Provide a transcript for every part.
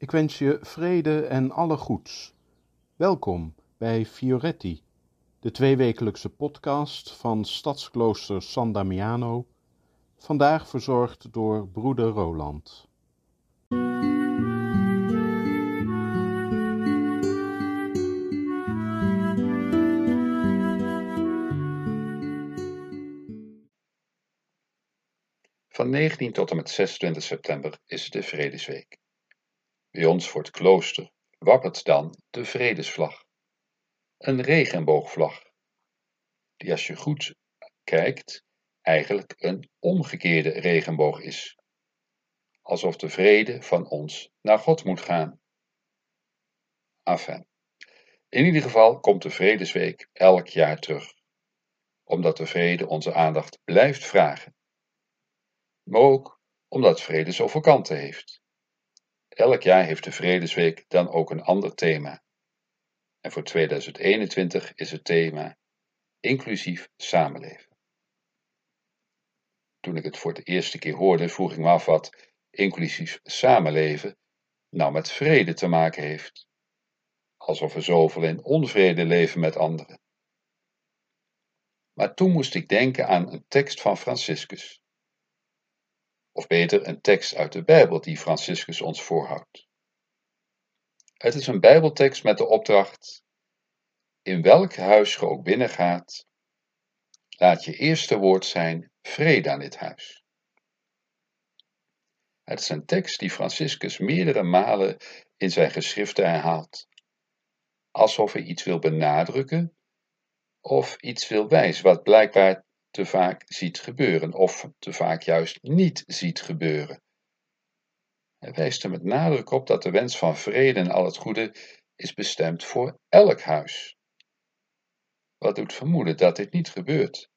Ik wens je vrede en alle goeds. Welkom bij Fioretti, de tweewekelijkse podcast van Stadsklooster San Damiano, vandaag verzorgd door broeder Roland. Van 19 tot en met 26 september is de Vredesweek. Bij ons voor het klooster wappert dan de Vredesvlag. Een regenboogvlag, die als je goed kijkt eigenlijk een omgekeerde regenboog is. Alsof de vrede van ons naar God moet gaan. Enfin. In ieder geval komt de Vredesweek elk jaar terug, omdat de vrede onze aandacht blijft vragen maar ook omdat vrede zoveel kanten heeft. Elk jaar heeft de Vredesweek dan ook een ander thema. En voor 2021 is het thema inclusief samenleven. Toen ik het voor de eerste keer hoorde, vroeg ik me af wat inclusief samenleven nou met vrede te maken heeft. Alsof we zoveel in onvrede leven met anderen. Maar toen moest ik denken aan een tekst van Franciscus of beter een tekst uit de Bijbel die Franciscus ons voorhoudt. Het is een Bijbeltekst met de opdracht: In welk huis ge ook binnengaat, laat je eerste woord zijn vrede aan dit huis. Het is een tekst die Franciscus meerdere malen in zijn geschriften herhaalt, alsof hij iets wil benadrukken of iets wil wijzen, wat blijkbaar te vaak ziet gebeuren of te vaak juist niet ziet gebeuren. Hij wijst er met nadruk op dat de wens van vrede en al het goede is bestemd voor elk huis. Wat doet vermoeden dat dit niet gebeurt?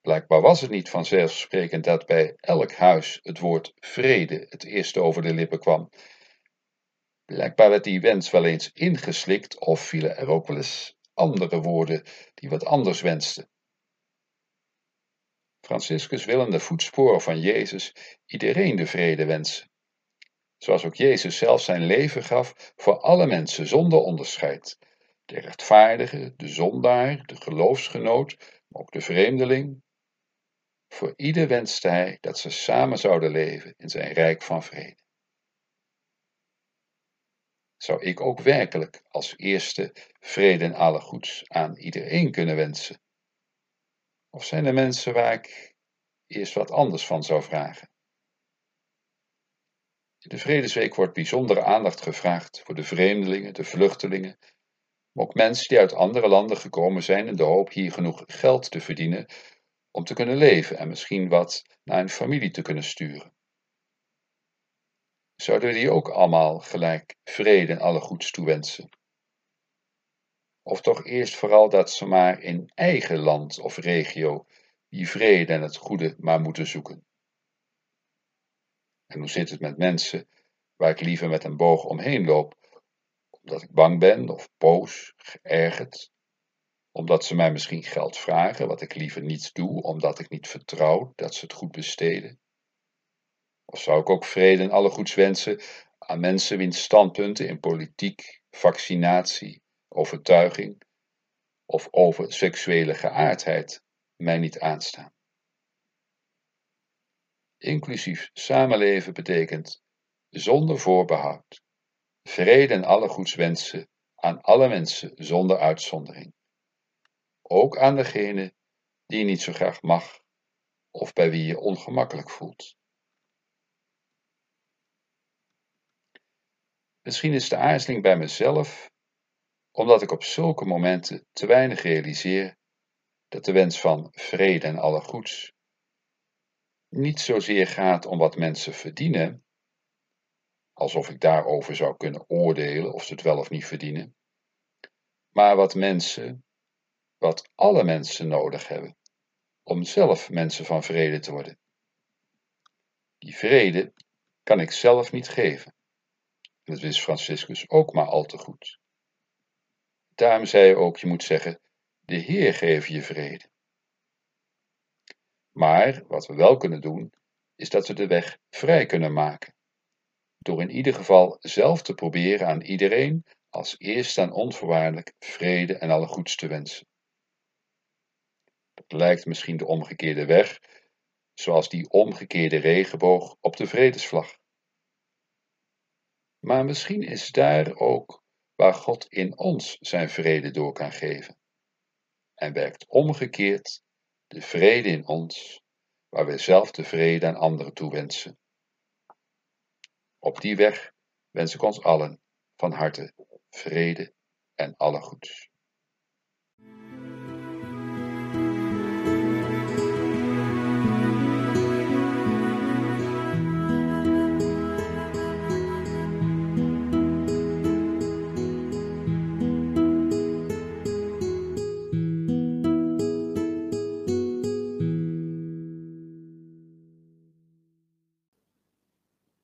Blijkbaar was het niet vanzelfsprekend dat bij elk huis het woord vrede het eerste over de lippen kwam. Blijkbaar werd die wens wel eens ingeslikt of vielen er ook wel eens andere woorden die wat anders wensten. Franciscus wil in de voetsporen van Jezus iedereen de vrede wensen. Zoals ook Jezus zelf zijn leven gaf voor alle mensen zonder onderscheid. De rechtvaardige, de zondaar, de geloofsgenoot, maar ook de vreemdeling. Voor ieder wenste hij dat ze samen zouden leven in zijn rijk van vrede. Zou ik ook werkelijk als eerste vrede en alle goeds aan iedereen kunnen wensen? Of zijn er mensen waar ik eerst wat anders van zou vragen? In de Vredesweek wordt bijzondere aandacht gevraagd voor de vreemdelingen, de vluchtelingen, maar ook mensen die uit andere landen gekomen zijn in de hoop hier genoeg geld te verdienen om te kunnen leven en misschien wat naar hun familie te kunnen sturen. Zouden we die ook allemaal gelijk vrede en alle goeds toewensen? Of toch eerst vooral dat ze maar in eigen land of regio die vrede en het goede maar moeten zoeken. En hoe zit het met mensen waar ik liever met een boog omheen loop, omdat ik bang ben of boos, geërgerd, omdat ze mij misschien geld vragen, wat ik liever niet doe, omdat ik niet vertrouw dat ze het goed besteden? Of zou ik ook vrede en alle goeds wensen aan mensen wiens standpunten in politiek, vaccinatie, overtuiging of over seksuele geaardheid mij niet aanstaan. Inclusief samenleven betekent zonder voorbehoud, vrede en alle goeds wensen aan alle mensen zonder uitzondering. Ook aan degene die je niet zo graag mag of bij wie je ongemakkelijk voelt. Misschien is de aarzeling bij mezelf omdat ik op zulke momenten te weinig realiseer dat de wens van vrede en alle goeds niet zozeer gaat om wat mensen verdienen, alsof ik daarover zou kunnen oordelen of ze het wel of niet verdienen, maar wat mensen, wat alle mensen nodig hebben om zelf mensen van vrede te worden. Die vrede kan ik zelf niet geven. En dat wist Franciscus ook maar al te goed. Daarom zei hij ook, je moet zeggen, de Heer geeft je vrede. Maar wat we wel kunnen doen, is dat we de weg vrij kunnen maken. door in ieder geval zelf te proberen aan iedereen als eerste en onvoorwaardelijk vrede en alle goeds te wensen. Dat lijkt misschien de omgekeerde weg, zoals die omgekeerde regenboog op de vredesvlag. Maar misschien is daar ook waar God in ons zijn vrede door kan geven. En werkt omgekeerd de vrede in ons, waar wij zelf de vrede aan anderen toewensen. Op die weg wens ik ons allen van harte vrede en alle goeds.